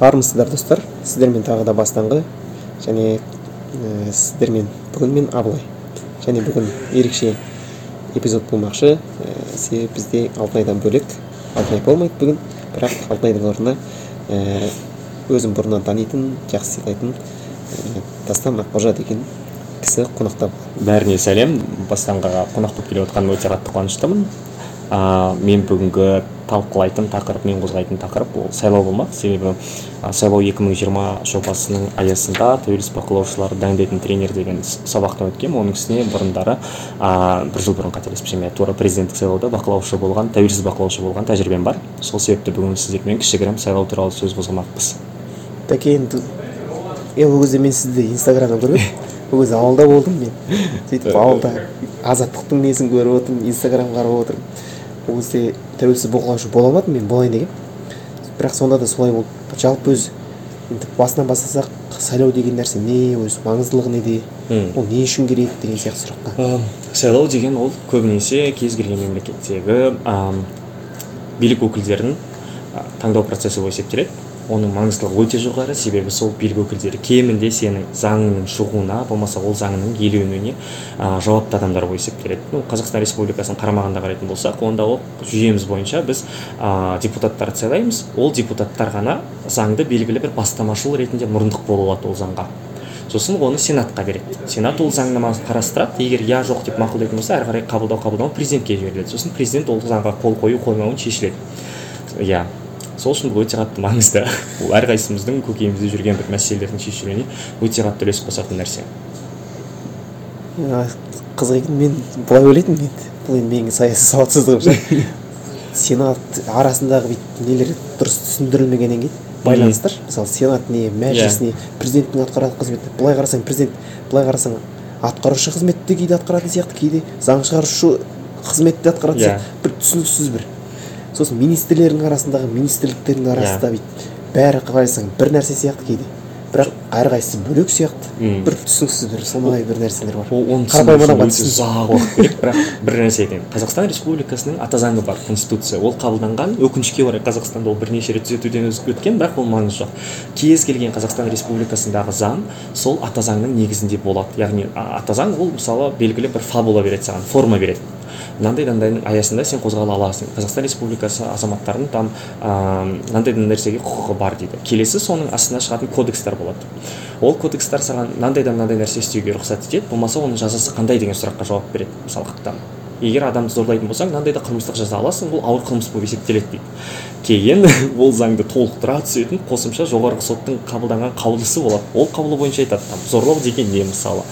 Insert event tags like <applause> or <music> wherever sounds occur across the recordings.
армысыздар достар. Сіздермен тағы да бастаңғы. Және ә, сіздермен бүгін мен абылай. Және бүгін ерекше эпизод болмақшы. Ә, себебі бізде алтынайдан бөлек алтынай болмайды бүгін. Бірақ алтынайдың орнына ә, өзім бұрыннан танитын жақсы сыйлайтын ә, дастан аққожа деген кісі қонақта бәріне сәлем. Бастаңғыға қонақ болып келіп отқаныма өте қатты қуаныштымын. Ә, мен бүгінгі талқылайтын тақырып мен қозғайтын тақырып ол сайлау болмақ. Себебі сайлау 2020 жобасының аясында тәуелсіз бақылаушыларды дайындайтын тренер деген сабақтан өткен оның үстіне бұрындары ә, бір жыл бұрын қателеспесем иә тура президенттік сайлауда бақылаушы болған тәуелсіз бақылаушы болған тәжірибем бар. Сол себепті бүгін сіздермен кішігірім сайлау туралы сөз қозғамақпыз. Тәке енді е ол кезде мен сізді инстаграмнан көрмедім ол кезде ауылда болдым мен. <laughs> Сөйтіп ауылда азаттықтың несін көріп отырмын инстаграм қарап отырмын. Ол кезде тәуелсіз бақылаушы бола алмадым мен болайын дегенмін бірақ сонда да солай болды. Жалпы өзі енді басынан бастасақ сайлау деген нәрсе не өзі маңыздылығы неде ол не үшін керек деген сияқты сұраққа. Сайлау деген ол көбінесе кез келген мемлекеттегі билік өкілдерін таңдау процесі болып есептеледі. Оның маңыздылығы өте жоғары. Себебі сол билік өкілдері кемінде сенің заңның шығуына болмаса ол заңның еленуіне ә, жауапты адамдар болып есептеледі. Ну қазақстан республикасының қарамағында қарайтын болсақ онда ол жүйеміз бойынша біз ә, депутаттарды сайлаймыз. Ол депутаттар ғана заңды белгілі бір бастамашыл ретінде мұрындық бола алады ол заңға. Сосын оны сенатқа береді. Сенат ол заңнаманы қарастырады. Егер иә жоқ деп мақұлдайтын болса әрі қарай қабылдау қабылдамау президентке жіберіледі. Сосын президент ол заңға қол қою қоймауын шешіледі. Иә. Сол үшін бұл өте қатты маңызды. Бұл әрқайсымыздың көкейімізде жүрген бір мәселелердің шешілуіне өте қатты үлес қосатын нәрсе. Қызық екен мен былай ойлайтынмын енді бұл енді менің саяси сауатсыздығым шығар <laughs> сенат арасындағы бүйтіп нелер дұрыс түсіндірілмегеннен кейін байланыстар. Мысалы сенат не мәжіліс не президенттің атқаратын қызметі. Былай қарасаң президент былай қарасаң атқарушы қызметті кейде атқаратын сияқты кейде заң шығарушы қызметті атқаратын сияқты. Бір түсініксіз бір. Сосын министрлердің арасындағы министрліктердің арасында бүйтіп бәрі қарасаң бір нәрсе сияқты кейде. Бірақ әрқайсысы бөлек сияқты. Бір түсініксіз бір сондай бір нәрселер бар. Оны қарапайым ұзақ уақыт керек. Бірақ бір нәрсе айтайын. Қазақстан республикасының ата заңы бар конституция. Ол қабылданған өкінішке орай қазақстанда ол бірнеше рет түзетуден өткен бірақ ол маңызы жоқ. Кез келген қазақстан республикасындағы заң сол ата заңның негізінде болады. Яғни ата заң ол мысалы белгілі бір фабула береді саған форма береді. Мынандай мынандайдың аясында сен қозғала аласың. Қазақстан республикасы азаматтарының там мынандай нәрсеге құқығы бар дейді. Келесі соның астына шығатын кодекстер болады. Ол кодекстер саған мынандай да мынандай нәрсе істеуге рұқсат етеді болмаса оның жазасы қандай деген сұраққа жауап береді мысалы там егер адамды зорлайтын болсаң мынандай да қылмыстық жаза аласың бұл ауыр қылмыс болып есептеледі дейді. Кейін <laughs> ол заңды толықтыра түсетін қосымша жоғарғы соттың қабылданған қаулысы болады. Ол қаулы бойынша айтады там зорлау деген не мысалы?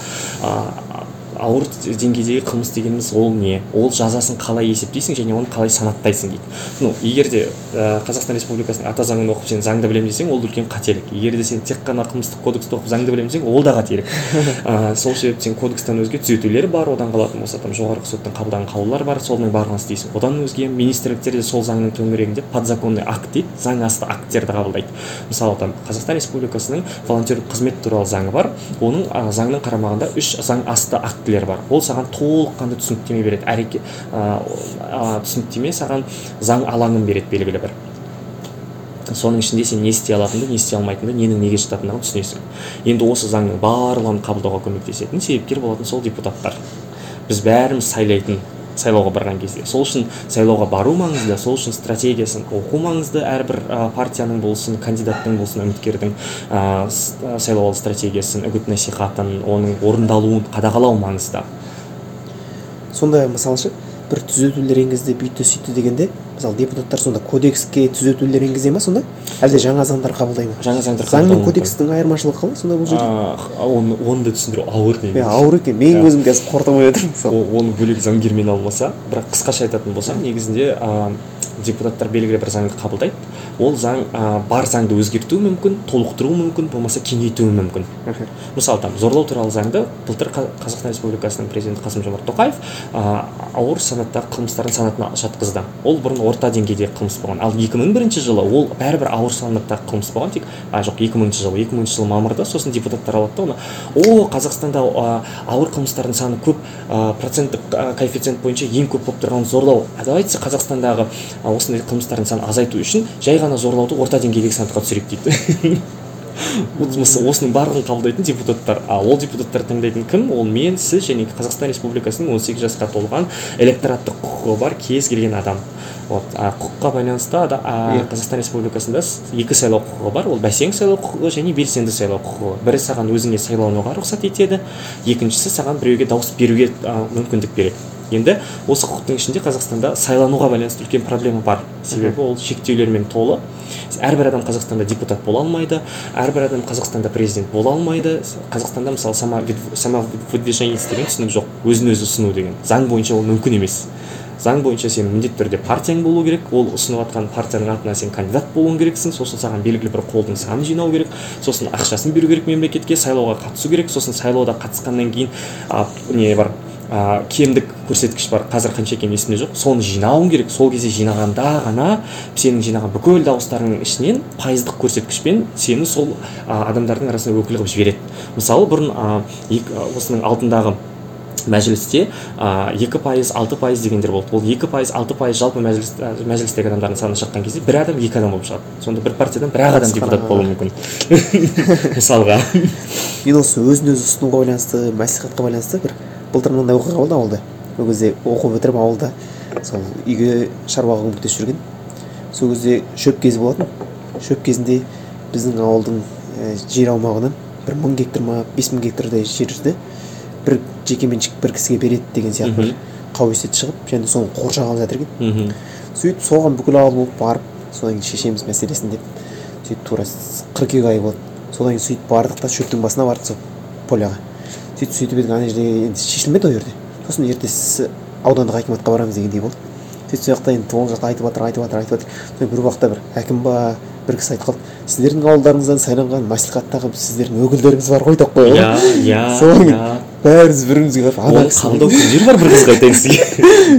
Ауыр деңгейдегі қылмыс дегеніміз ол не? Ол жазасын қалай есептейсің және оны қалай санаттайсың дейді. Ну егер де ә, қазақстан республикасының ата заңын оқып сен заңды білемін десең ол үлкен қателік. Егер де сен тек қана қылмыстық кодексті оқып заңды білемін десең ол да қателік. <laughs> Ә, сол себептен кодекстен өзге түзетулер бар одан қалатын болса там жоғарғы соттың қабылдаған қаулылар бар соның барлығын істейсің одан өзге министрліктер де сол заңның төңірегінде подзаконный акт дейді заң асты акттерді қабылдайды. Мысалы там қазақстан республикасының волонтерлік қызмет туралы заңы бар. Оның ә, заңның қарамағында үш заң асты акт бар. Ол саған толыққанды түсініктеме береді. Әрекет түсініктеме саған заң алаңын береді белгілі бір. Соның ішінде сен не істей алатыныңды не істей алмайтыныңды ненің неге жататындығын түсінесің. Енді осы заңның барлығын қабылдауға көмектесетін себепкер болатын сол депутаттар. Біз бәріміз сайлайтын сайлауға барған кезде. Сол үшін сайлауға бару маңызды сол үшін стратегиясын оқу маңызды. Әрбір партияның болсын кандидаттың болсын үміткердің ә, сайлауалды стратегиясын үгіт насихатын оның орындалуын қадағалау маңызды. Сонда мысалы ше бір түзетулер енгізді бүйтті сөйтті дегенде мысалы депутаттар сонда кодекске түзетулер енгізе ма сонда? Әлде жаңа заңдар қабылдай ма? Жаңа заңдар заң мен кодекстің айырмашылығы қалай сонда бұл жерде? Оны оны да түсіндіру ауыр негізі. иә ауыр екен. Мен өзім қазір қорытып отырмын мысалы оны бөлек заңгермен алмаса бірақ қысқаша айтатын болсам негізінде депутаттар белгілі бір заңды қабылдайды. Ол заң ә, бар заңды өзгертуі мүмкін толықтыруы мүмкін болмаса кеңейтуі мүмкін. Мысалы там зорлау туралы заңды былтыр қазақстан республикасының президенті қасым жомарт тоқаев ә, ауыр санаттағы қылмыстардың санатына жатқызды. Ол бұрын орта деңгейдегі қылмыс болған. Ал 2001 жылы ол бәрібір ауыр санаттағы қылмыс болған. Тек а жоқ 2000 жылы 2000 жылы мамырда сосын депутаттар алады да оны. О қазақстанда ә, ауыр қылмыстардың саны көп ә, проценттік коэффициент бойынша ең көп болып тұрған зорлау. А давайте қазақстандағы осындай қылмыстардың санын азайту үшін жай ғана зорлауды орта деңгейдегі санатқа түсірейік дейді. <laughs> Осының барлығын қабылдайтын депутаттар. А ол депутаттар таңдайтын кім? Ол мен сіз және қазақстан республикасының 18 жасқа толған электораттық құқығы бар кез келген адам. Вот а құқыққа байланысты а, иә. қазақстан республикасында екі сайлау құқығы бар. Ол бәсең сайлау құқығы және белсенді сайлау құқығы. Бірі саған өзіңе сайлануға рұқсат етеді екіншісі саған біреуге дауыс беруге а, мүмкіндік береді. Енді осы құқықтың ішінде қазақстанда сайлануға байланысты үлкен проблема бар. Себебі ол шектеулермен толы. Әрбір адам қазақстанда депутат бола алмайды. Әрбір адам қазақстанда президент бола алмайды. Қазақстанда мысалы самовыдвиженец деген түсінік жоқ. Өзін өзі ұсыну деген. Заң бойынша ол мүмкін емес. Заң бойынша сен міндетті түрде партияң болу керек. Ол ұсынып жатқан партияның атына сен кандидат болуың керексің. Сосын саған белгілі бір қолдың санын жинау керек. Сосын ақшасын беру керек мемлекетке сайлауға қатысу керек. Сосын сайлауда қатысқаннан кейін а, не бар ә, кемдік көрсеткіш бар қазір қанша екені есімде жоқ. Соны жинауың керек сол кезде жинағанда ғана сенің жинаған бүкіл дауыстарыңның ішінен пайыздық көрсеткішпен сені сол ә, адамдардың арасына өкіл қылып жібереді. Мысалы бұрын ә, осының алдындағы мәжілісте екі пайыз алты пайыз дегендер болды. Ол екі пайыз алты пайыз жалпы мәжіліс мәжілістегі адамдардың саны шыққан кезде бір адам екі адам болып шығады. Сонда бір партиядан бір ақ адам депутат болуы мүмкін. <laughs> Мысалға. Мен осы өзін өзі ұсынуға байланысты мәслихатқа байланысты бір былтыр мынандай оқиға болды ауылда. Ол кезде оқу бітіріп ауылда. Сол үйге шаруаға көмектесіп жүрген. Сол кезде шөп кезі болатын. Шөп кезінде біздің ауылдың ә, жер аумағынан бір мың гектар ма бес мың гектардай жерді бір жекеменшік бір кісіге береді деген сияқты бір қауесет шығып және соны қоршағалы жатыр екен. Сөйтіп соған бүкіл ауыл болып барып содан кейін шешеміз мәселесін деп сөйтіп тура қыркүйек айы болды. Содан кейін сөйтіп бардық та шөптің басына бардық сол поляға. Сөйтіп сөйтіп едік ана жерде енді шешілмеді ол жерде? Сосын ертесі аудандық акиматқа барамыз дегендей болды. Сөйтіп сол жақта енді ол жақта айтып жатыр айтып жатыр айтып жатыр бір уақытта бір әкім ба бір кісі айтып қалды. Сіздердің ауылдарыңыздан сайланған мәслихаттағы сіздердің өкілдеріңіз бар ғой деп қойған иә иә содан бәріміз бірімізге қарап ана қабылдау күндері бар бір қызға айтайын сізге.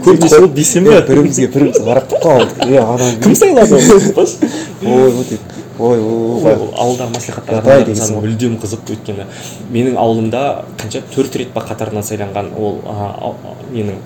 Көбінесе ол бейсенбі бірімізге біріміз қарап тұрып қалдық. Е ана кім сайлады ой деп ой ауылдағы мәслихаттардың саны мүлдем қызық өйткені менің ауылымда қанша төрт рет па қатарынан сайланған ол менің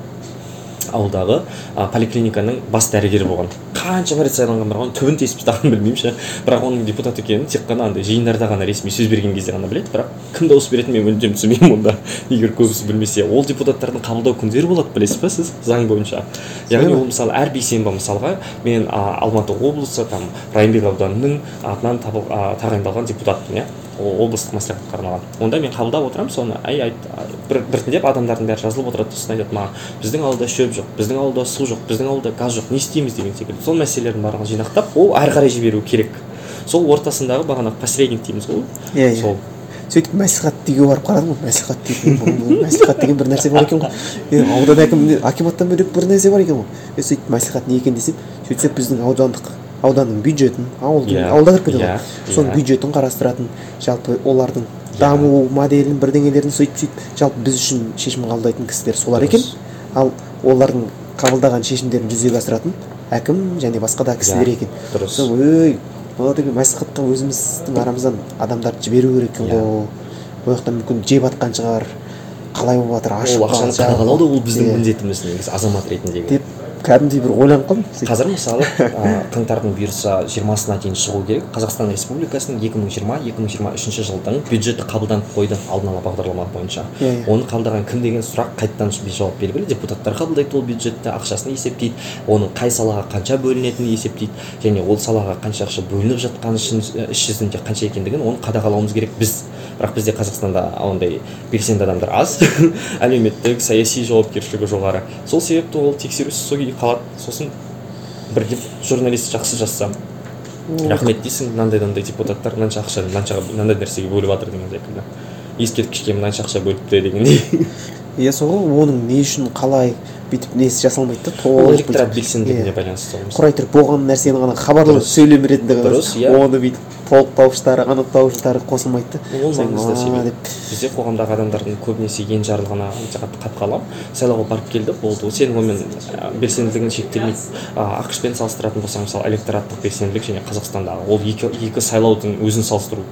ауылдағы ә, поликлиниканың бас дәрігері болған. Қаншама рет сайланған бірақ оның түбін тесіп тастағанын білмеймін ше. Бірақ оның депутат екенін тек қана андай жиындарда ғана ресми сөз берген кезде ғана біледі. Бірақ кім дауыс беретінін мен мүлдем түсінбеймін онда. Егер көбісі білмесе. Ол депутаттардың қабылдау күндері болады білесіз ба сіз? Заң бойынша. Яғни ол мысалы әр бейсенбі мысалға мен ә, алматы облысы там райымбек ауданының атынан тағайындалған депутатпын иә? Облыстық мәслихатқа арналған онда мен қабылдап отырамын соны әй айт бір, біртіндеп адамдардың бәрі жазылып отырады сосын айтады маған біздің ауылда шөп жоқ біздің ауылда су жоқ біздің ауылда газ жоқ не істейміз? деген секілді. Сол мәселелердің барлығын жинақтап ол әрі қарай жіберу керек. Сол ортасындағы бағанағы посредник дейміз ғой иә иә. Сол. Сөйтіп мәслихат деуге барып қарадым ғой мәслихат деген мәслихат деген бір нәрсе бар екен ғой. Аудан әкімі акиматтан бөлек бір нәрсе бар екен ғой. Сөйтіп мәслихат не екен десем сөйтсек біздің аудандық ауданның бюджетін ауылдың yeah, ауылда кіріп кетеді ғой. Yeah, соның бюджетін қарастыратын жалпы олардың даму моделін бірдеңелерін сөйтіп сөйтіп жалпы біз үшін шешім қабылдайтын кісілер солар екен. Ал олардың қабылдаған шешімдерін жүзеге асыратын әкім және басқа да кісілер екен. дұрыс. Ой деген мәслихатқа өзіміздің арамыздан адамдарды жіберу керек екен ғой. Ол жақтан мүмкін жеп жатқан шығар қалай болып жатыр ашық ол ақшаны қадағалау да ол біздің міндетіміз негізі азамат ретіндегі. Деп кәдімгідей бір ойланып қалдым. Қазір мысалы қаңтардың бұйырса жиырмасына дейін шығу керек. Қазақстан республикасының екі мың жиырма екі мың жиырма үшінші жылдың бюджеті қабылданып қойды алдын ала бағдарлама бойынша. Иә yeah, оны қабылдаған кім деген сұрақ қайтадан жауап белгілі. Депутаттар қабылдайды ол бюджетті ақшасын есептейді. Оның қай салаға қанша бөлінетінін есептейді. Және ол салаға қанша ақша бөлініп жатқаны іс жүзінде қанша екендігін оны қадағалауымыз керек біз. Бірақ бізде қазақстанда ондай белсенді адамдар аз. <laughs> Әлеуметтік саяси жауапкершілігі жоғары. Сол себепті ол тексерусіз сол күйі қалады. Сосын бір журналист жақсы жазса рахмет дейсің мынандай мынандай депутаттар мынанша ақша мынанша мынандай нәрсеге бөліп жатыр деген секілді ескерткішке мынанша ақша бөліпті дегендей. Иә сол ғой оның не үшін қалай бүйтіп несі жасалмайды да толық электорат белсенділігіне байланысты құрай тұрып болған нәрсені ғана хабарлау сөйлем ретінде дұрыс иә. оны бүйтіп толықтауыштары анықтауыштары қосылмайды да. Ол маңызды бізде қоғамдағы адамдардың көбінесе енжарлығына өте қатты қатқалам. Сайлауға барып келді болды. Сенің онымен белсенділігің шектелмейді ақш пен салыстыратын болсаң мысалы электораттық белсенділік және қазақстандағы ол екі, екі сайлаудың өзін салыстыру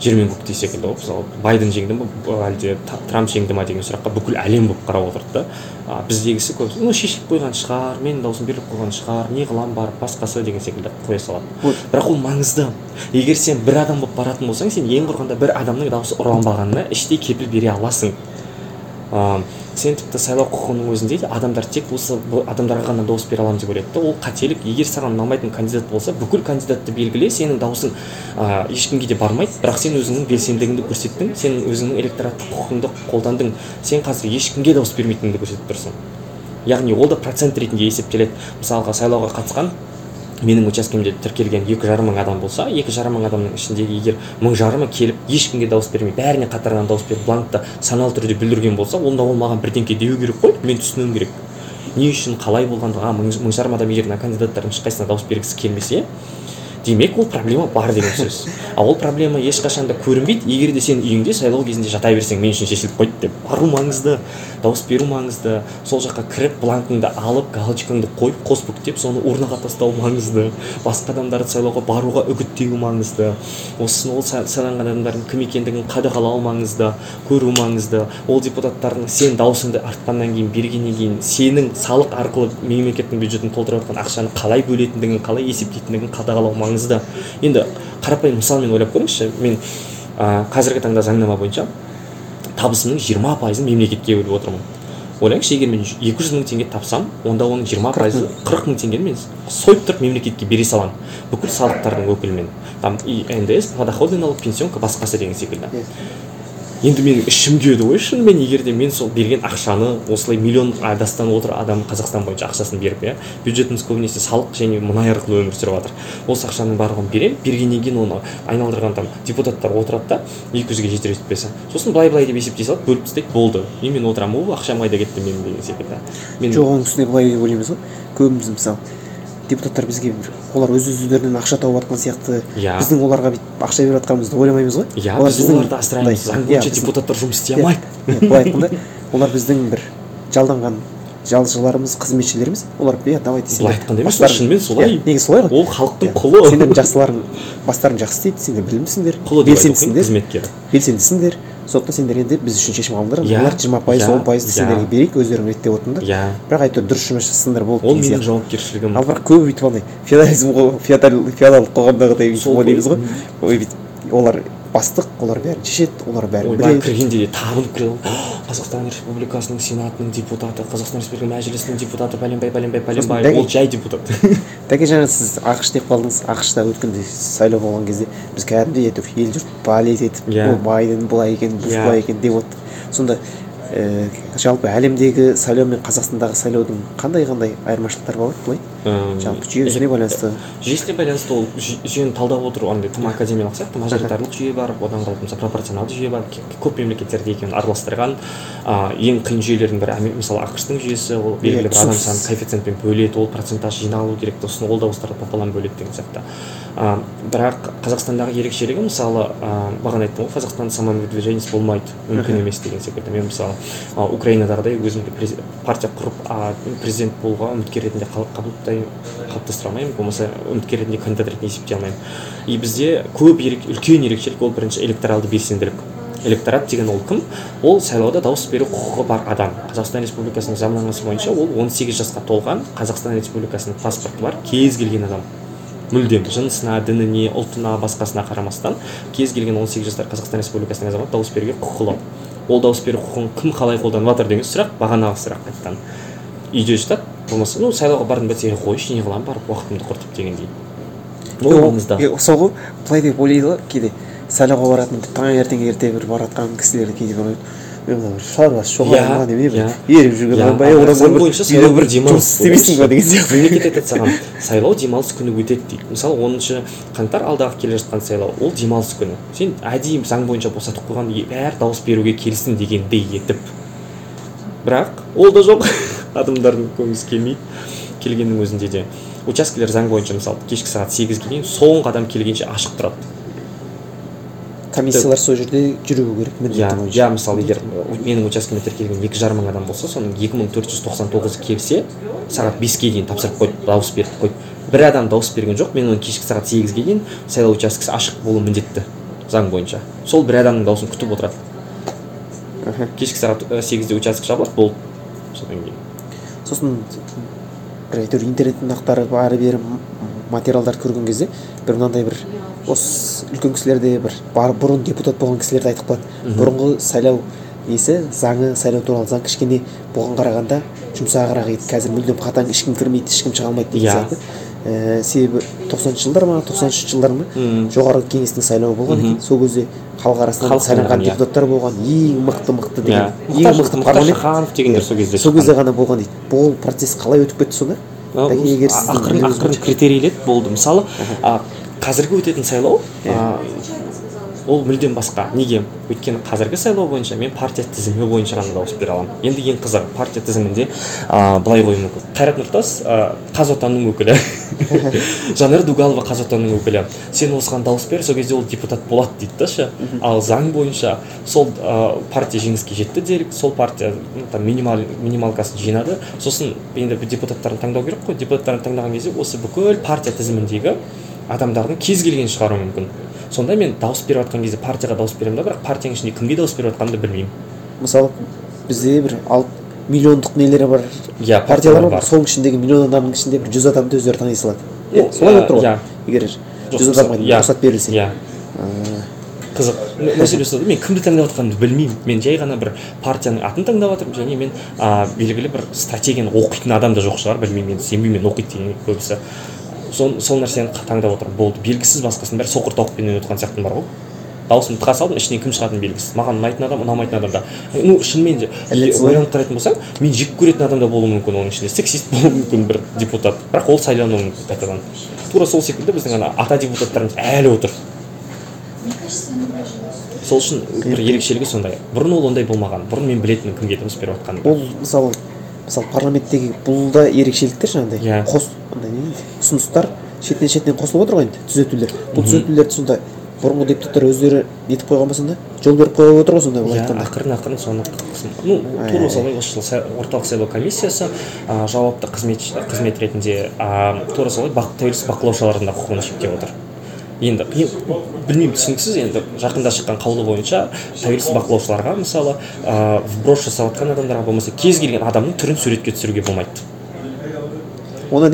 жер мен көктей секілді ғой мысалы байден жеңді ма әлде трамп жеңді ма деген сұраққа бүкіл әлем болып қарап отырды да. А, біздегісі көп ну шешіліп қойған шығар менің даусым беріліп қойған шығар не қыламын барып басқасы деген секілді қоя салады. Бірақ ол маңызды. Егер сен бір адам болып баратын болсаң сен ең құрығанда бір адамның дауысы ұрланбағанына іштей кепіл бере аласың. Ә, сен тіпті сайлау құқығының өзінде де адамдар тек осы адамдарға ғана дауыс бере аламын деп ойлайды да. Ол қателік егер саған ұнамайтын кандидат болса бүкіл кандидатты белгіле сенің дауысың ә, ешкімге де бармайды. Бірақ сен өзіңнің белсенділігіңді көрсеттің сен өзіңнің электораттық құқығыңды қолдандың. Сен қазір ешкімге дауыс бермейтініңді көрсетіп тұрсың. Яғни ол да процент ретінде есептеледі. Мысалға сайлауға қатысқан менің учаскемде тіркелген екі жарым мың адам болса екі жарым мың адамның ішіндегі егер мың жарымы келіп ешкімге дауыс бермей бәріне қатарынан дауыс беріп бланкта саналы түрде білдірген болса онда ол маған бірдеңке деу керек қой мен түсінуім керек. Не үшін қалай болғандығы а мың, жарым адам егер мына кандидаттардың ешқайсысына дауыс бергісі келмесе демек ол проблема бар деген сөз. Ал ол проблема ешқашан да көрінбейді. Егер де сен үйіңде сайлау кезінде жата берсең мен үшін шешіліп қойды деп. Бару маңызды. Дауыс беру маңызды. Сол жаққа кіріп бланкыңды алып галочкаңды қойып қос бүктеп соны урнаға тастау маңызды. Басқа адамдарды сайлауға баруға үгіттеу маңызды. Осы ол са- сайланған адамдардың кім екендігін қадағалау маңызды көру маңызды. Ол депутаттардың сен даусыңды артқаннан кейін бергеннен кейін сенің салық арқылы мемлекеттің бюджетін толтырып жатқан ақшаны қалай бөлетіндігін қалай есептейтіндігін қадағалау маңызды. Енді қарапайым мысалмен ойлап көріңізші мен ә, қазіргі таңда заңнама бойынша табысымның жиырма пайызын мемлекетке бөліп отырмын. Ойлаңызшы егер мен екі жүз мың теңге тапсам онда оның жиырма пайызы қырық мың теңгені мен сойып тұрып мемлекетке бере саламын бүкіл салықтардың өкілімен. Там и ндс подоходный налог пенсионка басқасы деген секілді. Енді менің ішім күйеді ғой шынымен егер де мен сол берген ақшаны осылай миллион адастан отыр адам қазақстан бойынша ақшасын беріп иә бюджетіміз көбінесе салық және мұнай арқылы өмір сүріп жатыр. Осы ақшаның барлығын беремін бергеннен кейін оны айналдырған там депутаттар отырады да екі жүзге жетер жетпесі сосын былай былай деп есептей салады бөліп тастайды болды. И мен отырамын о ақшам қайда кетті менің? деген секілді. Жоқ оның үстіне былай деп ойлаймыз ғой. Көбіміз мысалы депутаттар бізге бір олар өз өздерінен ақша тауып жатқан сияқты. Иә. біздің оларға бүйтіп ақша беріп жатқанымызды ойламаймыз ғой. Иә Олар біз біздің- оларды асыраймыз. заң иә, бойынша біздің- депутаттар жұмыс істей иә, алмайды. иә, былай айтқанда олар біздің бір жалданған жалшыларымыз қызметшілеріміз олар иә давайте сендер былай айтқанда емес шынымен солай. иә, неге солай ғой? Ол халықтың Иә, құлы. сендердің жақсыларың бастарың жақсы істейді сендер білімдісіңдер құлы белсендісіңдер қызметкер белсендісіңдер. Сондықтан сендер енді біз үшін шешім қабылдар Иә, олар жиырма пайыз иә, он пайызды иә. сендерге берейік өздерің реттеп отырыңдар. Иә. Бірақ әйтеуір дұрыс жұмыс жасасыңдар болды ол менің жауапкершілігім. Ал бірақ көбі бүйтіп андай феодализм феодалдық қоғамдағыдай ойлаймыз ғой. олар бастық олар бәрін шешеді олар бәрін ойбай кіргенде де табынып кіре қазақстан республикасының сенатының депутаты қазақстан республикасы мәжілісінің депутаты пәленбай пәленбай пәленбай. Ол жай депутат. <laughs> Дәке жаңа сіз ақш деп қалдыңыз. Ақшта өткенде сайлау болған кезде біз кәдімгідей әйтеуір ел жұрт болеть етіп Иә. байден былай екен буш Иә. былай екен деп отырдық сонда ә, жалпы әлемдегі сайлау мен қазақстандағы сайлаудың қандай қандай айырмашылықтары бар былай? Жалпы жүйесіне байланысты. Жүйесіне байланысты ол жүй- жүйені талдап отыру андай тым академиялық сияқты мажоритарлық жүйе бар одан қалып мысалы пропорционалды жүйе бар көп мемлекеттерде екеуін араластырған а, ең қиын жүйелердің бірі мысалы ақш тың жүйесі ол белгілі бір адам санын коэффициентпен бөледі ол процентаж жиналу керек сосын ол дауыстарды пополам бөледі деген сияқты. А, бірақ қазақстандағы ерекшелігі мысалы а, бағана айттым ғой қазақстанда самовыдвиженец болмайды мүмкін емес деген секілді. Мен мысалы украинадағыдай өзімді партия құрып президент болуға үміткер ретінде қалыптастыра алмаймын болмаса үміткер ретінде кандидат ретінде есептей алмаймын и бізде көп ерек, үлкен ерекшелік ол бірінші электоралды белсенділік. Электорат деген ол кім? Ол сайлауда дауыс беру құқығы бар адам. Қазақстан республикасының заңнамасы бойынша ол 18 жасқа толған қазақстан республикасының паспорты бар кез келген адам. Мүлдем. Жынысына дініне ұлтына басқасына қарамастан кез келген 18 жастар қазақстан республикасының азаматы дауыс беруге құқылы. Ол дауыс беру құқығын кім қалай қолданып жатыр деген сұрақ бағанағы сұрақ қайтадан. Үйде жатады болмаса ну сайлауға бардым ба тегі қойшы не қыламын барып уақытымды құртып дегендей. Ол маңызды сол ғой былай деп ойлайды ғой кейде сайлауға баратын таңертең ерте бір баратқан кісілер кейде бір бір шаруасы жоқ Иә, адам немене бір еріп жүрген ораза бір бойынша үйде сайлау бір бір демалыс істемейсің ба деген сияқты. мемлекет айтады саған. Сайлау демалыс күні өтеді дейді. Мысалы оныншы қаңтар алдағы келе жатқан сайлау ол демалыс күні. Сен әдейі заң бойынша босатып қойған бәрі дауыс беруге келсін дегендей етіп бірақ ол да жоқ. <laughs> Адамдардың көбісі келмейді. Келгеннің өзінде де. Учаскелер заң бойынша мысалы кешкі сағат сегізге дейін соңғы адам келгенше ашық тұрады. Комиссиялар сол жерде жүруі керек иә міндетті бойынша. иә мысалы егер менің учаскеме тіркелген екі жарым мың адам болса соның екі мың төрт жүз тоқсан тоғызы келсе сағат беске дейін тапсырып қойды дауыс беріп қойды бір адам дауыс берген жоқ мен оны кешкі сағат сегізге дейін сайлау учаскесі ашық болу міндетті заң бойынша. Сол бір адамның дауысын күтіп отырады. Кешкі сағат э, сегізде участок жабылады болды. Содан кейін. Сосын бір әйтеуір интернеттің ақтарып ары бері материалдарды көрген кезде бір мынандай бір осы үлкен кісілерде бір бар бұрын депутат болған кісілерді айтып қалады. Бұрынғы сайлау несі заңы сайлау туралы заң кішкене бұған қарағанда жұмсағырақ еді. Қазір мүлдем қатаң ешкім кірмейді ешкім шыға алмайды деген Иә. сияқты. Ііі себебі тоқсаныншы жылдар ма тоқсан үшінші жылдар ма жоғарғы кеңестің сайлауы болған екен. Сол кезде халық арасынан сайланған иә. депутаттар болған. Ең мықты мықты иә. Деген ең мұхтар мықты мұхтар парламент. Дегендер сол кезде сол кезде ғана болған дейді. Бұл процесс қалай өтіп кетті сонда? Егер сіздің ақырын ақырын бойынша. критерийледі болды мысалы қазіргі өтетін сайлау ол мүлдем басқа. Неге? Өйткені қазіргі сайлау бойынша мен партия тізімі бойынша ғана дауыс бере аламын. Енді ең қызығы партия тізімінде а, былай қою мүмкін. Қайрат нұртас а, қазотанның өкілі. <laughs> Жанар дугалова қазотанның өкілі. Сен осыған дауыс бер сол кезде ол депутат болады дейді да ше. Ал заң бойынша сол а, партия жеңіске жетті делік сол партия там минимал минималкасын жинады. Сосын енді депутаттарын таңдау керек қой. Депутаттарын таңдаған кезде осы бүкіл партия тізіміндегі адамдардың кез келгенін шығаруы мүмкін. Сонда мен дауыс беріп жатқан кезде партияға дауыс беремін да бірақ партияның ішінде кімге дауыс беріп жатқанымды білмеймін. Мысалы бізде бір алты миллиондық нелері бар. Иә, партиялар партиялар бар. соның ішіндегі миллион адамның ішінде бір жүз адамды өздері таңдай салады. Иә солай болып тұр ғой. иә. егер жүз адамға рұқсат берілсе. иә қызық. Мәселе осында мен кімді таңдап жатқанымды білмеймін. Мен жай ғана бір партияның атын таңдап жатырмын және мен а, белгілі бір стратегияны оқитын адам да жоқ шығар. Білмеймін енді сенбеймін мен оқиды деген көбісі сол, сол нәрсені таңдап отырмын. Болды белгісіз басқасының бәрі соқыр тауықпенен отырған сияқтым бар ғой. Дауысымды тыға салдым ішінен кім шығатыны белгісіз. Маған ұнайтын адам ұнамайтын адам да ну шынымен де ойланып қарайтын болсаң мен жек көретін адам да болуы мүмкін оның ішінде. Сексист болуы мүмкін бір депутат. Бірақ ол сайлануы мүмкін қайтадан. Тура сол секілді біздің ана ата депутаттарымыз әлі отыр. Сол үшін бір ерекшелігі сондай. Бұрын ол ондай болмаған. Бұрын мен білетінмін кімге дауыс беріп жатқанымды ол мысалы мысалы парламенттегі бұл да ерекшеліктер жаңағыдай. Иә. қос андай не ұсыныстар шетінен шетінен қосылып отыр ғой енді түзетулер. Бұл түзетулерді сонда бұрынғы депутаттар өздері нетіп қойған ба сонда? Жол беріп қойып отыр ғой сонда былай иә айтқанда. ақырын ақырын соны ну тура солай осы жылы орталық сайлау комиссиясы жауапты қызмет қызмет ретінде тура солай бақ, тәуелсіз бақылаушылардың да құқығын шектеп отыр. Енді білмеймін түсініксіз енді жақында шыққан қаулы бойынша тәуелсіз бақылаушыларға мысалы ә, вброс жасап жатқан адамдарға болмаса кез келген адамның түрін суретке түсіруге болмайды. Оны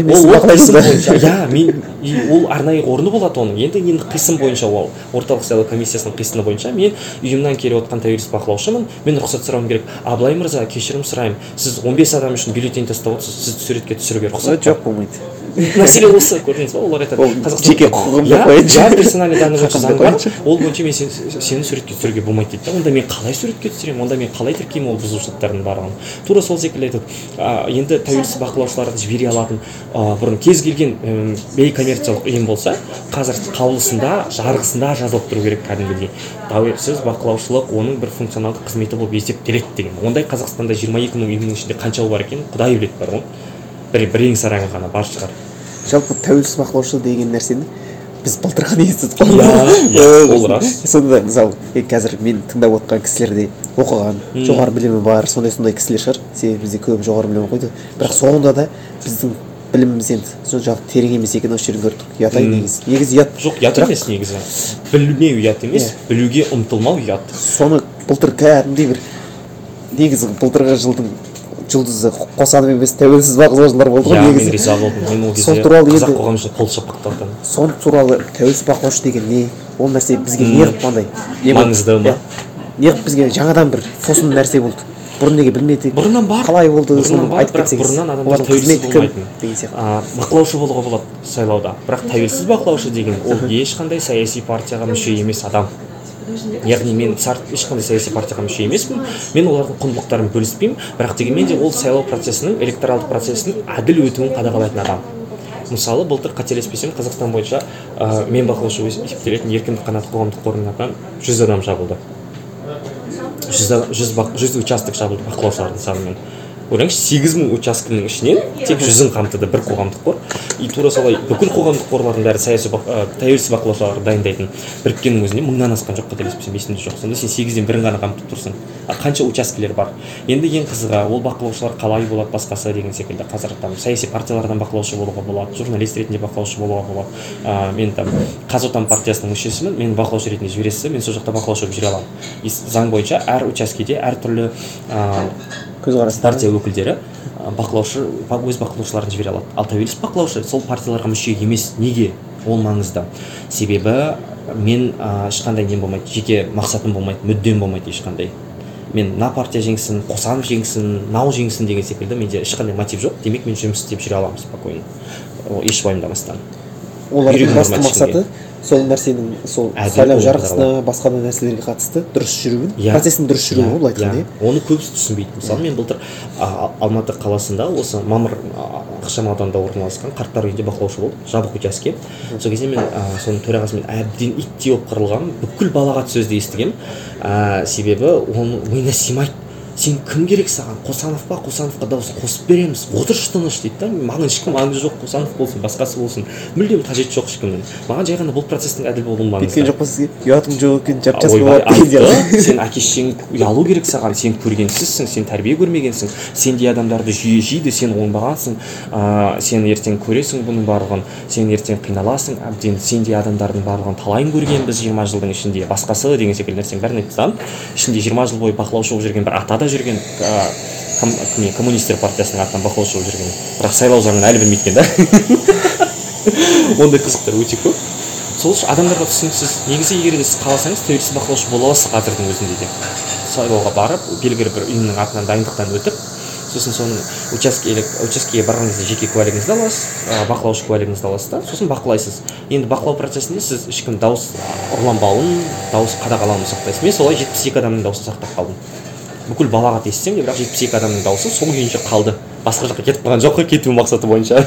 иә мен ол арнайы орны болады оның. Енді енді қисым бойынша ол орталық сайлау комиссиясының қисыны бойынша мен үйімнан келіп отқан тәуелсіз бақылаушымын. Мен рұқсат сұрауым керек. Абылай мырза кешірім сұраймын. Сіз 15 адам үшін бюллетень тастап отырсыз сізді суретке түсіруге рұқсат па?» жоқ болмайды. <laughs> мәселе осы көрдіңіз ба олар айтады. Ол жеке құқығым деп иә қояйыншы. иә персональный данный бойынша заң бар ол бойынша мен сен- сені суретке түсіруге болмайды дейді да онда мен қалай суретке түсіремін онда мен қалай тіркеймін ол бұзушылықтардың барлығын? Тура сол секілді айтады. Енді тәуелсіз бақылаушыларды жібере алатын бұрын кез келген бейкоммерциялық ұйым болса қазір қаулысында жарғысында жазылып тұру керек кәдімгідей. Тәуелсіз бақылаушылық оның бір функционалдық қызметі болып есептеледі деген. Ондай қазақстанда жиырма екі мың ұйымның ішінде қаншауы бар екенін құдай біледі бар ғой. Бір бірең сараңы ғана бар шығар. Жалпы тәуелсіз бақылаушы деген нәрсені біз былтыр ғана естідік қой Иә, <laughs> иә, ол рас. <laughs> сонда мысалы қазір мен тыңдап отқан кісілер де оқыған жоғары білімі бар сондай сондай кісілер шығар. Себебі бізде көп жоғары білім оқиды. Бірақ соңында да біздің біліміміз енді соншалықты терең емес екенін осы жерден көрдік. Ұят ай негізі негізі ұят. Жоқ ұят емес негізі. Білмеу ұят емес Иә. білуге ұмтылмау ұят. Соны былтыр кәдімгідей бір негізі былтырғы жылдың жұлдызы қосанов емес тәуелсіз бақылаушылар болды ғой иә мен негізі. Риза болдым мен ол сол кезде туралы қазақ үшін қол сол туралы тәуелсіз бақылаушы деген не? ол нәрсе бізге неғып андай не болды? Маңызды ма? Неғып бізге? Жаңадан бір тосын нәрсе болды. Бұрын неге білмедік бұрыннан бар. қалай болды бұрыннан соны бар айтып кетсеңіз. бұрыннан адамдар тәуелсіз болмайтын деген сияқты. Бақылаушы болуға болады сайлауда. Бірақ тәуелсіз бақылаушы деген ол ешқандай саяси партияға мүше емес адам. Яғни мен ешқандай саяси партияға мүше емеспін. Мен олардың құндылықтарын бөліспеймін. Бірақ дегенмен де ол сайлау процесінің электоралдық процесінің әділ өтуін қадағалайтын адам. Мысалы былтыр қателеспесем қазақстан бойынша ә, мен бақылаушы есептелетін еркіндік қанат қоғамдық қорының атынан жүз адам жабылды. Жүз, жүз, бақ- жүз участок жабылды бақылаушылардың санымен ойлаңызшы сегіз мың учаскенің ішінен тек жүзін қамтыды бір қоғамдық қор. И тура солай бүкіл қоғамдық қорлардың бәрі саяси тәуелсіз бақылаушылар дайындайтын біріккеннің өзінде мыңнан асқан жоқ қателеспесем есімде жоқ сонда сен сегізден бірін ғана қамтып тұрсың. А қанша учаскелер бар? Енді ең қызығы ол бақылаушылар қалай болады басқасы деген секілді. Қазір там саяси партиялардан бақылаушы болуға болады журналист ретінде бақылаушы болуға болады. Ә, мен там қазотан партиясының мүшесімін мені бақылаушы ретінде жібересіз мен сол жақта бақылаушы болып жүре аламын. Заң бойынша әр учаскеде әртүрлі ә, көзқарас партия өкілдері бақылаушы ба- өз бақылаушыларын жібере алады. Ал тәуелсіз бақылаушы сол партияларға мүше емес неге? Ол маңызды. Себебі мен ешқандай нем болмайды жеке мақсатым болмайды мүддем болмайды ешқандай. Мен мына партия жеңсін қосанов жеңсін мынау жеңсін деген секілді менде ешқандай мотив жоқ. Демек мен жұмыс істеп жүре аламын спокойно. Еш уайымдамастан. Олардың басты мақсаты? Сол нәрсенің сол сайлау жарғысына басқа да нәрселерге қатысты дұрыс жүруін Иә. процестің дұрыс жүруі ғой былай айтқанда иә. оны көбісі түсінбейді. Мысалы мен былтыр а, алматы қаласында осы мамыр ықшам ауданында орналасқан қарттар үйінде бақылаушы болдым. Жабық учаске. Сол кезде мен а, соның төрағасымен әбден иттей болып қырылғанмын. Бүкіл балағат сөзді естігемін а, себебі оның миына сыймайды. Сен кім керек саған қосанов па? Қосановқа дауыс қосып береміз. Отыршы тыныш дейді да? Маған ешкім маңызы жоқ қосанов болсын басқасы болсын. Мүлдем қажеті жоқ ешкімнің. Маған жай ғана бұл процестің әділ болуы маңызды. Кеткен жоқ па сізге? Ұятың жоқ екен жап жас болады сен әке шешең ұялу керек саған. Сен көргенсізсің сен тәрбие көрмегенсің. Сендей адамдарды жиі жейді сен оңбағансың. Ыыы сен ертең көресің бұның барлығын. Сен ертең қиналасың. Әбден сендей адамдардың барлығын талайын көргенбіз жиырма жылдың ішінде. Басқасы деген секілді нәрсенің бәрін айтты да. Ішінде жиырма жыл бойы бақылаушы болып жүрген бір ата да жүрген не коммунистер партиясының атынан бақылаушы болып жүрген. Бірақ сайлау заңын әлі білмейді екен <laughs> да ондай қызықтар өте көп. Сол үшін адамдарға түсініксіз негізі егер де сіз қаласаңыз тәуелсіз бақылаушы бола аласыз қазірдің өзінде де. Сайлауға барып белгілі бір ұйымның атынан дайындықтан өтіп сосын соның учаскелік учаскеге барған кезде жеке куәлігіңізді аласыз бақылаушы куәлігіңізді аласыз да сосын бақылайсыз. Енді бақылау процесінде сіз ешкім дауыс ұрланбауын дауыс қадағалауын сақтайсыз. Мен солай жетпіс екі адамның дауысын сақтап қалдым. Бүкіл балағат естісем де бірақ жетпіс екі адамның дауысы сол күйінше қалды. Басқа жаққа кетіп қалған жоқ қой кету мақсаты бойынша.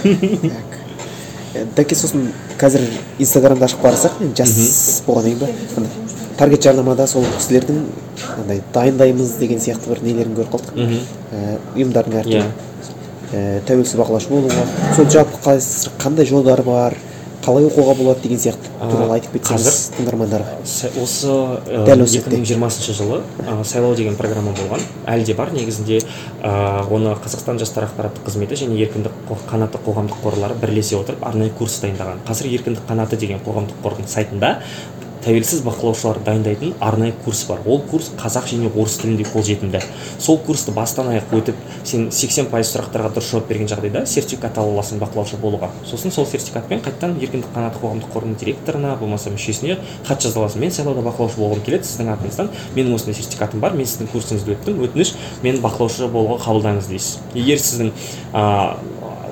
Дәке сосын қазір инстаграмды ашып қарасақ жас болғаннан кейін ба? Андай таргет жарнамада сол кісілердің андай дайындаймыз деген сияқты бір нелерін көріп қалдық. Мгм. Э, ұйымдардың иә. Әртүрлі Э, тәуелсіз бақылаушы болуға сол жалпы қандай жолдары бар қалай оқуға болады деген сияқты туралы айтып кетсеңіз тыңдармандарға осы ә, Дәл осы екі мың жиырмасыншы жылы ә, сайлау деген программа болған. Әлі де бар. Негізінде ә, оны қазақстан жастар ақпараттық қызметі және еркіндік қанаты қоғамдық қорлары бірлесе отырып арнайы курс дайындаған. Қазір еркіндік қанаты деген қоғамдық қордың сайтында тәуелсіз бақылаушылар дайындайтын арнайы курс бар. Ол курс қазақ және орыс тілінде қолжетімді. Сол курсты бастан аяқ өтіп сен 80 пайыз сұрақтарға дұрыс жауап берген жағдайда сертификат ала аласың бақылаушы болуға. Сосын сол сертификатпен қайтадан еркіндік қанаты қоғамдық қорының директорына болмаса мүшесіне хат жаза аласың мен сайлауда бақылаушы болғым келеді сіздің атыңыздан менің осындай сертификатым бар мен сіздің курсыңызды өттім өтініш мені бақылаушы болуға қабылдаңыз дейсіз. Егер сіздің а,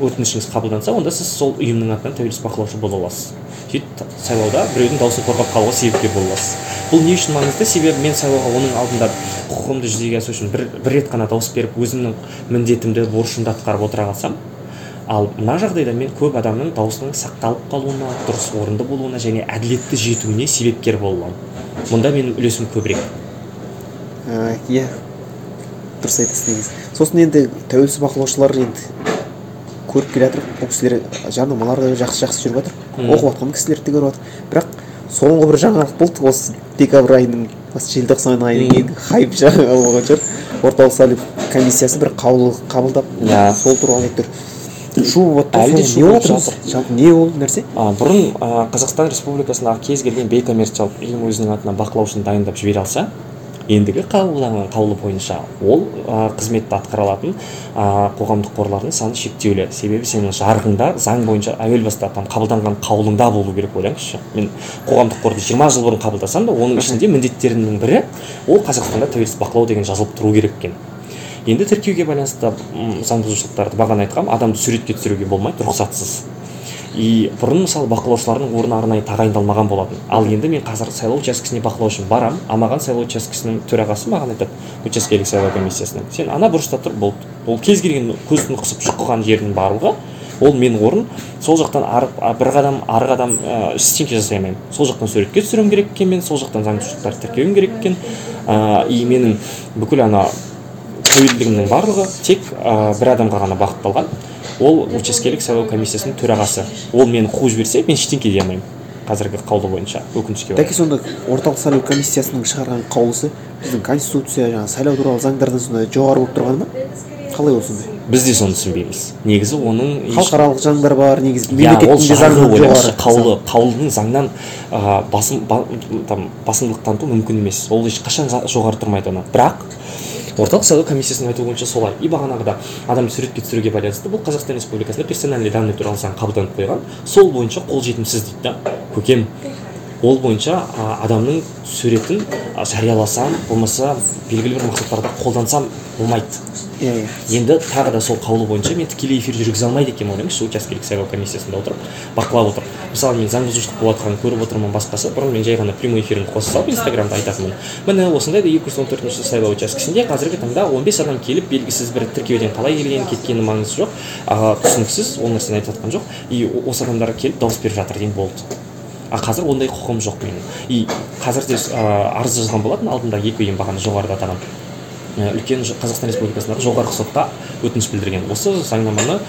өтінішіңіз қабылданса онда сіз сол ұйымның атынан тәуелсіз бақылаушы бола аласыз. Сөйтіп сайлауда біреудің дауысын қорғап қалуға себепкер бола аласыз. Бұл не үшін маңызды? Себебі мен сайлауға оның алдында құқығымды жүзеге асыру үшін бір, бір рет қана дауыс беріп өзімнің міндетімді борышымды атқарып отыра қалсам ал мына жағдайда мен көп адамның даусының сақталып қалуына дұрыс орынды болуына және әділетті жетуіне себепкер бола аламын. Мұнда менің үлесім көбірек. Ә, иә. Дұрыс айтасыз негізі. Сосын енді тәуелсіз бақылаушылар енді көріп келе жатыр. Бұл кісілер жарнамалар да жақсы жақсы жүріп жатыр. Оқып жатқан кісілерді де көріп жатыр. Бірақ соңғы бір жаңалық болды. Осы декабрь айының осы желтоқсан айынан Мм. кейін хайп жаңалық болған шығар. Орталық сайлау комиссиясы бір қаулы қабылдап Иә. сол туралы айтып тұр. Шу Әлі де шу не жалпы не ол нәрсе? А, бұрын а, қазақстан республикасындағы кез келген бейкоммерциялық ұйым өзінің атынан бақылаушыны дайындап жібере алса ендігі қабылданған қаулы бойынша ол а, қызметті атқара алатын а, қоғамдық қорлардың саны шектеулі. Себебі сенің жарғыңда заң бойынша әуел баста там қабылданған қаулыңда болу керек ойлаңызшы. Мен қоғамдық қорды жиырма жыл бұрын қабылдасам да оның ішінде міндеттерімнің бірі ол қазақстанда тәуелсіз бақылау деген жазылып тұру керек екен. Енді тіркеуге байланысты заң бұзушылықтарды бағана айтқам адамды суретке түсіруге болмайды рұқсатсыз. И бұрын мысалы бақылаушылардың орны арнайы тағайындалмаған болатын. Ал енді мен қазір сайлау учаскесіне бақылау үшін барамын а маған сайлау учаскесінің төрағасы маған айтады учаскелік сайлау комиссиясының сен ана бұрышта тұр болды ол кез келген көзін қысып шұқыған жердің барлығы ол менің орын сол жақтан ары бір қадам ары қадам ә, ештеңке жасай алмаймын. Сол жақтан суретке түсіруім керек екен мен сол жақтан заң бұзушылықтарды тіркеуім керек екен. Ә, и менің бүкіл ана тәуелділігінің барлығы тек ә, бір адамға ғана бағытталған. Ол учаскелік сайлау комиссиясының төрағасы. Ол мені қуып жіберсе мен ештеңке дей алмаймын қазіргі қаулы бойынша өкінішке орай. Дәке сонда орталық сайлау комиссиясының шығарған қаулысы біздің конституция жаңағы сайлау туралы заңдардан сондай жоғары болып тұрғаны ма? Қалай ол сондай? Біз де соны түсінбейміз. Негізі оның халықаралық заңдар бар негізі иә мемлекеттің қаулы қаулының заңнан ә, басым ба, там, басымдылық таныту мүмкін емес. Ол ешқашан жоғары тұрмайды оны. Бірақ орталық сайлау комиссиясының айтуы бойынша солай и бағанағыда адамды суретке түсіруге байланысты бұл қазақстан республикасында персональный данные туралы заң қабылданып қойған. Сол бойынша қолжетімсіз дейді да. Көкем. Ол бойынша адамның суретін жарияласам болмаса белгілі бір мақсаттарда қолдансам болмайды. Иә иә. Енді тағы да сол қаулы бойынша мен тікелей эфир жүргізе алмайды екенмін ойлаңызшы учаскелік сайлау комиссиясында отырып бақылап отырып. Мысалы мен заң бұзушылық болып жатқанын көріп отырмын басқасы. Бұрын мен жай ғана прямой эфирімді қоса салып инстаграмда айтатынмын. Міне осындайда екі жүз он төртінші сайлау учаскесінде қазіргі таңда он бес адам келіп белгісіз бір тіркеуден қалай келгені кеткені маңызы жоқ. Түсініксіз ол нәрсені айтып жатқан жоқ. И осы адамдар келіп дауыс беріп жатыр деймін болды. А қазір ондай құқығым жоқ менің. И қазір де ә, арыз жазған болатын алдында екі ұйым бағана жоғарыда атаған үлкен қазақстан республикасындағы жоғарғы сотқа өтініш білдірген. Осы заңнаманы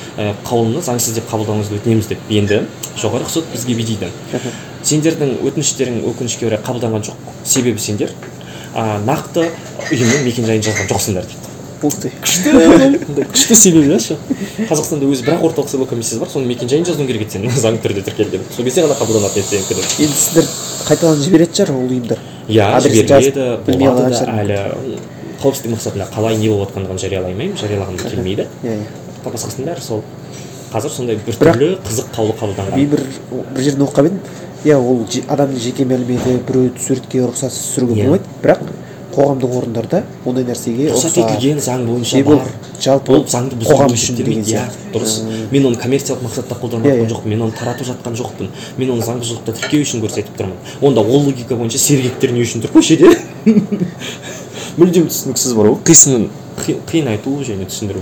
қаулыны заңсыз деп қабылдауыңызды өтінеміз деп енді жоғарғы сот бізге бүйдейді сендердің өтініштерің өкінішке орай қабылданған жоқ. Себебі сендер ә, нақты ұйымның мекенжайын жазған жоқсыңдар дейді. Ты күшті <laughs> күшті себебі иә ше. Қазақстанда өзі бірақ орталық сайлау комиссиясы бар соның мекенжайын жазуың керек еді сен <laughs> заңды түрде тіркелген. Сол кезде ғана қабылданатын еді сенікі деп енді сіздер қайтадан жіберетін шығар ол ұйымдар. Иә болады да шығар. әлі қауіпсіздік мақсатында қалай не болып жатқандығын жариялай алмаймын жариялағым да келмейді. Иә иә. Басқасының бәрі сол қазір сондай біртүрлі қызық қаулы қабылданған. Мен бір бір жерден оқып едім. Иә ол адамның жеке мәліметі біреуді суретке рұқсатсыз түсіруге Иә. болмайды. Бірақ қоғамдық орындарда ондай нәрсеге рұқсат етілген заң бойынша бар. жалпы ол заңды қоғам үшін деген иә сияқты. дұрыс. Мен оны коммерциялық мақсатта қолданып Иә, жатқан иә. жоқпын. Мен оны таратып жатқан жоқпын. Мен оны заң бұзушылықты тіркеу үшін көрсетіп тұрмын. Онда ол логика бойынша сергектер не үшін тұр көшеде? <laughs> Мүлдем түсініксіз бар ғой қисынын қи- қиын айту және түсіндіру.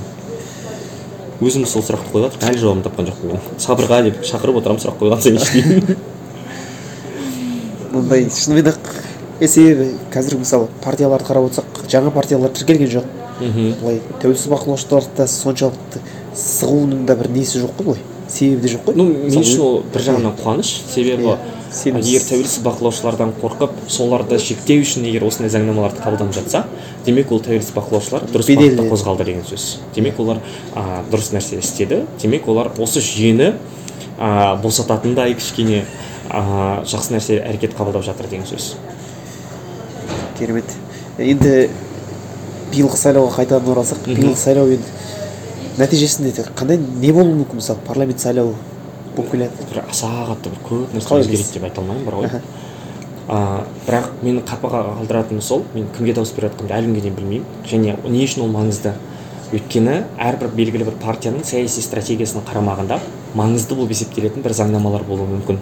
Өзім сол сұрақты қойып жатырмын әлі жауабын тапқан жоқпын мен. Сабырға деп шақырып отырамын сұрақ қойған сайын ештеңе <laughs> мындай шынымен ақ е себебі қазір мысалы партияларды қарап отырсақ жаңа партиялар тіркелген жоқ. Мхм. Былай тәуелсіз бақылаушыларда соншалықты сығуының да бір несі жоқ қой былай? Себебі де жоқ қой. Ну мен үшін ол бір жағынан қуаныш. Себебі Иә, егер тәуелсіз бақылаушылардан қорқып соларды шектеу үшін егер осындай заңнамаларды қабылданып жатса демек ол тәуелсіз бақылаушылар дұрыс бағытта қозғалды деген сөз. Демек олар а, дұрыс нәрсе істеді. Демек олар осы жүйені а, босататындай кішкене а, жақсы нәрсе әрекет қабылдап жатыр деген сөз. Керемет. Енді биылғы сайлауға қайтадан оралсақ биылғы сайлау енді нәтижесінде де қандай не болуы мүмкін мысалы парламент сайлауы болып келеді? Бір аса қатты бір көп нәрсе өзгереді деп айта алмаймын бар ғой. Бірақ мені қапаға қалдыратыны сол мен кімге дауыс беріп жатқанымды әлі күнге дейін білмеймін. Және не үшін ол маңызды? Өйткені әрбір белгілі бір партияның саяси стратегиясының қарамағында маңызды болып есептелетін бір заңнамалар болуы мүмкін.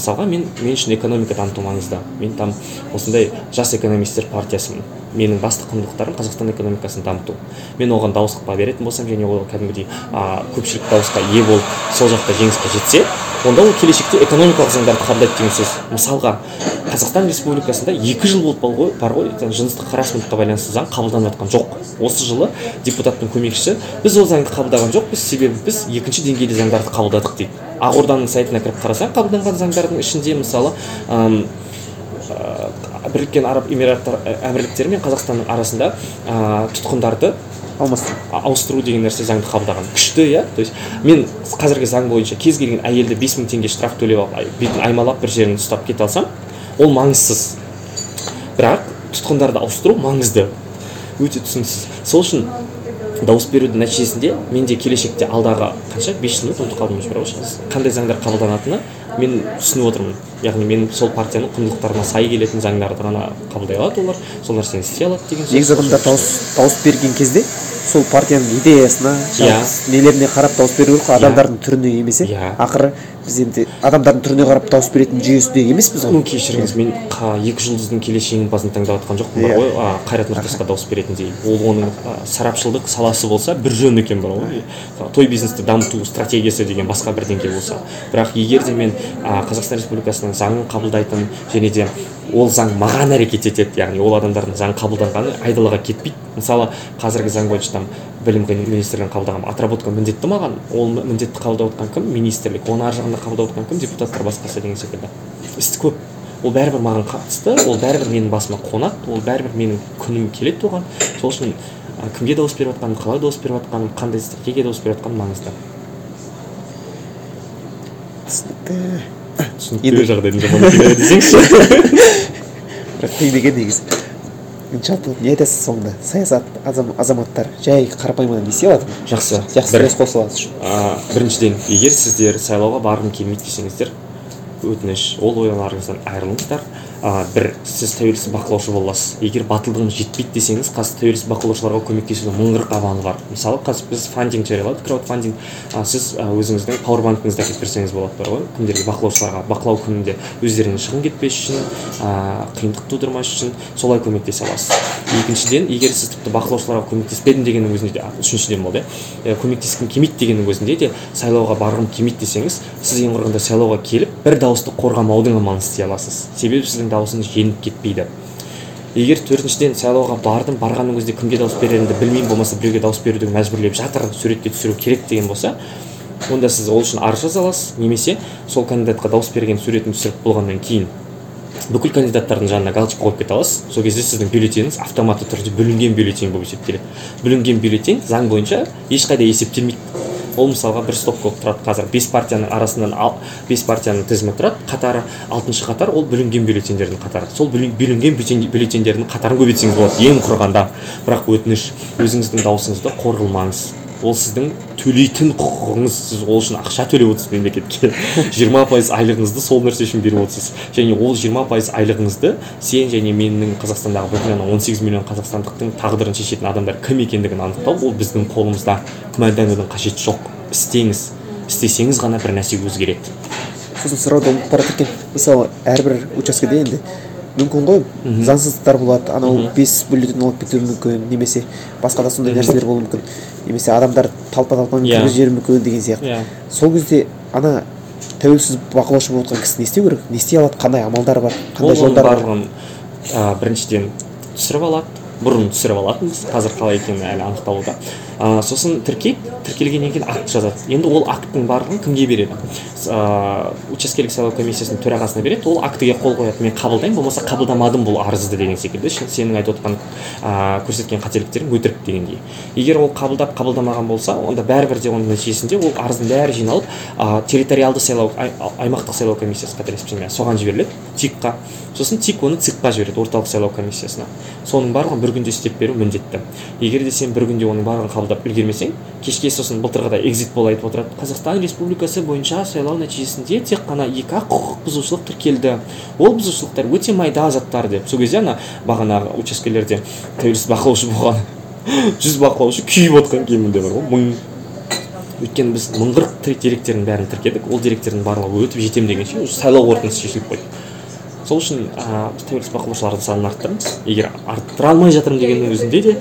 Мысалға мен мен үшін экономика дамыту маңызды мен там осындай жас экономистер партиясымын. Менің басты құндылықтарым қазақстан экономикасын дамыту. Мен оған дауыс беретін болсам және ол кәдімгідей а, көпшілік дауысқа ие болып сол жақта жеңіске жетсе онда ол келешекте экономикалық заңдарды қабылдайды деген сөз. Мысалға қазақстан республикасында екі жыл болып бар ғой бар ғой жыныстық харасментке байланысты заң қабылданып жатқан жоқ. Осы жылы депутаттың көмекшісі біз ол заңды қабылдаған жоқпыз себебі біз екінші деңгейлі заңдарды қабылдадық дейді. Ақорданың сайтына кіріп қарасаң қабылданған заңдардың ішінде мысалы ә, біріккен араб эмираттар ә, әмірліктері мен қазақстанның арасында ә, тұтқындарды ауыстыру деген нәрсе заңды қабылдаған. Күшті иә? То есть мен қазіргі заң бойынша кез келген әйелді бес мың теңге штраф төлеп алып бетін аймалап бір жерін ұстап кете алсам ол маңызсыз бірақ тұтқындарды ауыстыру маңызды. Өте түсініксіз. Сол үшін дауыс берудің нәтижесінде менде келешекте алдағы қанша? бес жыл ма ұмытып қалдым қандай заңдар қабылданатыны мен түсініп отырмын. Яғни мен сол партияның құндылықтарына сай келетін заңдарды ғана қабылдай алады олар. Сол нәрсені істей алады деген сөз негізі адамдар дауыс дауыс берген кезде сол партияның идеясына Иә. нелеріне қарап дауыс беру керек қой адамдардың түріне емес Иә. ақыры біз енді адамдардың түріне қарап дауыс беретін жүйесінде емеспіз ну ғой. Кешіріңіз мен екі жұлдыздың келесі жеңімпазын таңдап жатқан жоқпын бар Иә. ғой. Қайрат нұртасқа дауыс беретіндей ол оның сарапшылдық саласы болса бір жөн екен бар ғой. Той бизнесті дамыту стратегиясы деген басқа бір деңгей болса. Бірақ егер де мен қазақстан республикасының заңын қабылдайтын және де ол заң маған әрекет етеді яғни ол адамдардың заң қабылданғаны айдалаға кетпейді. Мысалы қазіргі заң бойынша там білім министрлігінің қабылдаған отработка міндетті маған? Ол міндетті қабылдап отқан кім? Министрлік. Оның ар жағында қабылдап отқан кім? Депутаттар басқасы деген секілді. Іс көп. Ол бәрібір маған қатысты. Ол бәрібір менің басыма қонады ол бәрібір менің күнім келеді оған. Сол үшін кімге дауыс беріп жатқаным қалай дауыс беріп жатқаным қандай стратегия дауыс беріп жатқаным маңызды. түсінікті. Түсінікті жағдайдың жаман десеңізші <laughs> бірақ қиын екен негізі. Жалпы не айтасыз соңында саясат азам, азаматтар жай қарапайым адам не істей алады. Жақсы. Жақсы үлес қоса алады үшін. Біріншіден егер сіздер сайлауға барғым келмейді десеңіздер өтініш ол ойларыңыздан айырылыңыздар. Ә, бір сіз тәуелсіз бақылаушы бола аласыз егер батылдығыңыз жетпейді десеңіз қазір тәуелсіз бақылаушыларға көмектесудің мың қырық амалы бар. Мысалы қазір біз фандинг жарияладық краудфандинг. Ә, сіз өзіңіздің пауэрбанкіңізді әкеліп берсеңіз болады бар ғой. Кімдерге бақылаушыларға бақылау күнінде өздеріне шығын кетпес үшін ә, қиындық тудырмас үшін солай көмектесе аласыз. Екіншіден егер сіз тіпті бақылаушыларға көмектеспедім дегеннің өзінде де үшіншіден болды. Иә көмектескім келмейді дегеннің өзінде де сайлауға барғым келмейді десеңіз сіз ең құрығанда сайлауға келіп бір дауысты қорғамаудың амалын істей аласыз себебі сіздің дауысыңыз жеңіп кетпейді. Егер төртіншіден сайлауға бардым барғанның өзінде кімге дауыс берерімді білмеймін болмаса біреуге дауыс беруді мәжбүрлеп жатыр суретке түсіру керек деген болса онда сіз ол үшін арыз жаза аласыз немесе сол кандидатқа дауыс берген суретін түсіріп болғаннан кейін бүкіл кандидаттардың жанына галочка қойып кете аласыз. Сол кезде сіздің бюллетеніңіз автоматты түрде бүлінген бюллетень болып есептеледі. Бүлінген бюллетень заң бойынша ешқайда есептелмейді. Ол мысалға бір стопка болып тұрады қазір бес партияның арасынан ал, бес партияның тізімі тұрады қатары алтыншы қатар ол бүлінген бюллетендердің қатары. Сол бүлінген бюллетендердің қатарын көбейтсеңіз болады ең құрығанда. Бірақ өтініш өзіңіздің дауысыңызды қор қылмаңыз ол сіздің төлейтін құқығыңыз сіз ол үшін ақша төлеп отырсыз мемлекетке. <laughs> жиырма пайыз айлығыңызды сол нәрсе үшін беріп отырсыз. және ол жиырма пайыз айлығыңызды сен және менің қазақстандағы бүкіл он сегіз миллион қазақстандықтың тағдырын шешетін адамдар кім екендігін анықтау ол біздің қолымызда. күмәнданудың қажеті жоқ. істеңіз. істесеңіз ғана бір нәрсе өзгереді. Сосын сұрауды ұмытып бара мысалы әрбір учаскеде енді мүмкін ғой. Заңсыздықтар болады анау бес бюллетень алып кетуі мүмкін немесе басқа да сондай нәрселер болуы мүмкін. Немесе адамдар талпа талпамен иә. кіргізіп жіберуі мүмкін деген сияқты. Иә. Сол кезде ана тәуелсіз бақылаушы болып отқан кісі не істеу керек? Не істей алады? Қандай амалдары бар? Қандай жолдары бар? барлығын ә, біріншіден түсіріп алады. Бұрын түсіріп алатынбыз. Қазір қалай екені әлі анықталуда. Ә, сосын тіркейді тіркелгеннен кейін акт жазады. Енді ол акттың барлығын кімге береді? Ә, учаскелік сайлау комиссиясының төрағасына береді. Ол актіге қол қояды. Мен қабылдаймын болмаса қабылдамадым бұл арызды деген секілді. Сенің айтып отқан ә, көрсеткен қателіктерің өтірік дегендей. Егер ол қабылдап қабылдамаған болса онда бәрібір де оның нәтижесінде ол арыздың бәрі жиналып ә, территориалды сайлау аймақтық сайлау комиссиясы қателеспесем соған жіберіледі. Тикқа сосын тик оны цикқа жібереді орталық сайлау комиссиясына. Соның барлығын бір күнде істеп беру міндетті. Егер де сен бір күнде оның барлығын қабылдап үлгермесең кешке сосын былтырғыдай экзит пол айтып отырады. Қазақстан республикасы бойынша сайлау нәтижесінде тек қана екі ақ құқық бұзушылық тіркелді. Ол бұзушылықтар өте майда заттар деп. Сол кезде ана бағанағы учаскелерде тәуелсіз бақылаушы болған <laughs> жүз бақылаушы күйіп отқан кемінде бар ғой мың. Өйткені біз мың қырық деректердің бәрін тіркедік. Ол деректердің барлығы өтіп жетемін дегенше сайлау қорытындысы шешіліп қойды. Сол үшін ә, тәуелсіз бақылаушылардың санын арттырамыз. Егер арттыра алмай жатырмын дегеннің өзінде де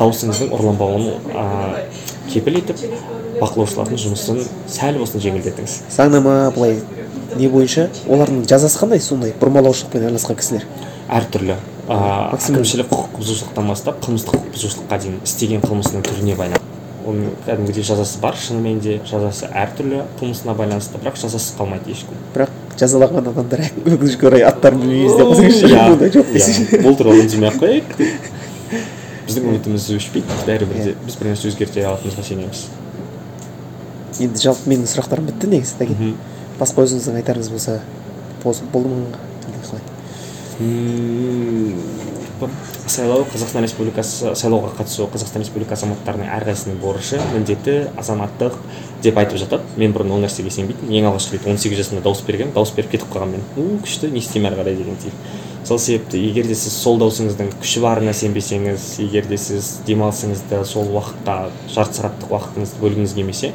дауысыңыздың ұрланбауын ә, кепіл етіп бақылаушылардың жұмысын сәл болсын жеңілдетіңіз. Заңнама былай не бойынша олардың жазасы қандай сондай бұрмалаушылықпен айналысқан кісілер? Әртүрлі. Ә, әкімшілік құқық бұзушылықтан бастап қылмыстық құқық бұзушылыққа дейін істеген қылмысының түріне байланысты. Оның кәдімгідей жазасы бар шынымен де жазасы әртүрлі қылмысына байланысты бірақ жазасыз қалмайды ешкім. Бірақ жазалаған адамдар өкінішке орай аттарын білмейміз деп қойсаңызшы ондай жоқ десеңші бұл туралы үндемей ақ қояйық біздің үмітіміз өшпейді бәрібір де біз бір нәрсе өзгерте алатынымызға сенеміз енді жалпы менің сұрақтарым бітті негізі тәке басқа өзіңіздің айтарыңыз болса болды ма қалай сайлау қазақстан республикасы сайлауға қатысу қазақстан республикасы азаматтарының әрқайсысының борышы міндеті азаматтық деп айтып жатады мен бұрын ол нәрсеге сенбейтінмін ең алғашқы рет он сегіз жасымда дауыс бергенмін дауыс беріп кетіп қалғанмын мен. У күшті не істеймін әрі қарай дегендей сол себепті егер де сіз сол даусыңыздың күші барына сенбесеңіз егер де сіз демалысыңызды сол уақытқа жарты сағаттық уақытыңызды бөлгіңіз келмесе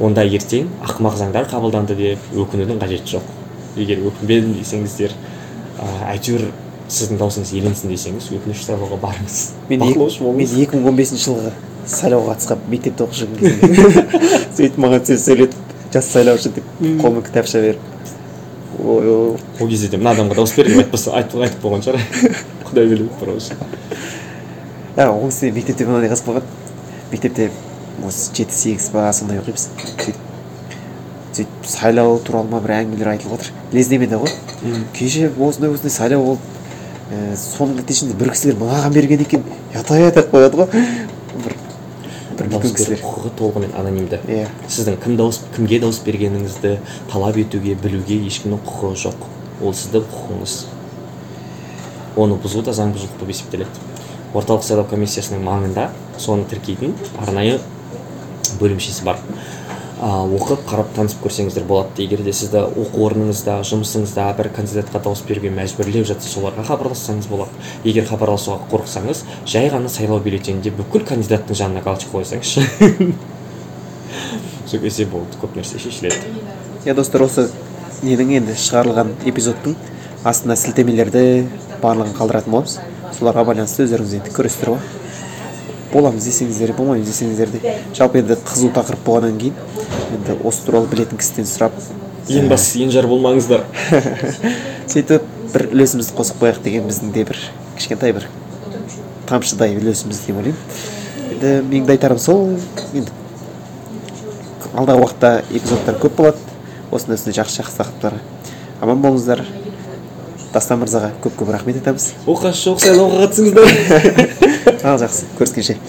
онда ертең ақымақ заңдар қабылданды деп өкінудің қажеті жоқ. Егер өкінбедім десеңіздер әйтеуір сіздің даусыңыз еленсін десеңіз өтініш сайлауға барыңыз. Мен бақылаушы мен болыңыз екі мың он бесінші жылғы сайлауға қатысқан мектепте оқып жүрген кезде <laughs> сөйтіп маған сөз сөйлетіп жас сайлаушы деп қолыма кітапша беріп ой ол кезде де мына адамға дауыс бер деп айтпаса айтып айтып болған шығар. <laughs> Құдай біледі просто а ол кезде мектепте мынандай қызық болған. Мектепте осы жеті сегіз ба сондай оқимыз сөйтіп сөйтіп сайлау туралы ма бір әңгімелер айтылып жатыр лезнеменде ғой? Кеше осындай осындай сайлау болып ә, соның нәтижесінде бір кісілер мынаған берген екен. Ұят айтып қояды ғой. Бір бір дауыс беру құқығы толығымен анонимді. Иә. Сіздің кім дауыс кімге дауыс бергеніңізді талап етуге білуге ешкімнің құқығы жоқ. Ол сіздің құқығыңыз оны бұзу да заң бұзушылық болып есептеледі. Орталық сайлау комиссиясының маңында соны тіркейтін арнайы бөлімшесі бар. Оқып қарап танысып көрсеңіздер болады. Егер де сізді оқу орныңызда жұмысыңызда бір кандидатқа дауыс беруге мәжбүрлеп жатса соларға хабарлассаңыз болады. Егер хабарласуға қорықсаңыз жай ғана сайлау бюллетенінде бүкіл кандидаттың жанына галочка қойсаңызшы. <laughs> Сол кезде болды көп нәрсе шешіледі. Иә достар осы ненің енді шығарылған эпизодтың астына сілтемелерді барлығын қалдыратын боламыз. Соларға байланысты өздеріңіз енді көресіздер ғой боламыз десеңіздер болмаймыз десеңіздер де жалпы енді қызу тақырып болғаннан кейін енді осы туралы білетін кісіден сұрап ең бастысы енжар болмаңыздар. <laughs> сөйтіп бір үлесімізді қосып қояйық деген біздің де бір кішкентай бір тамшыдай үлесіміз деп ойлаймын. Енді менің де айтарым сол енді алдағы уақытта эпизодтар көп болады. Осындай осындай жақсы жақсы тақырыптарға аман болыңыздар. Дастан мырзаға көп көп рахмет айтамыз. Оқасы жоқ сайлауға қатысыңыздар <laughs> ал жақсы көріскенше.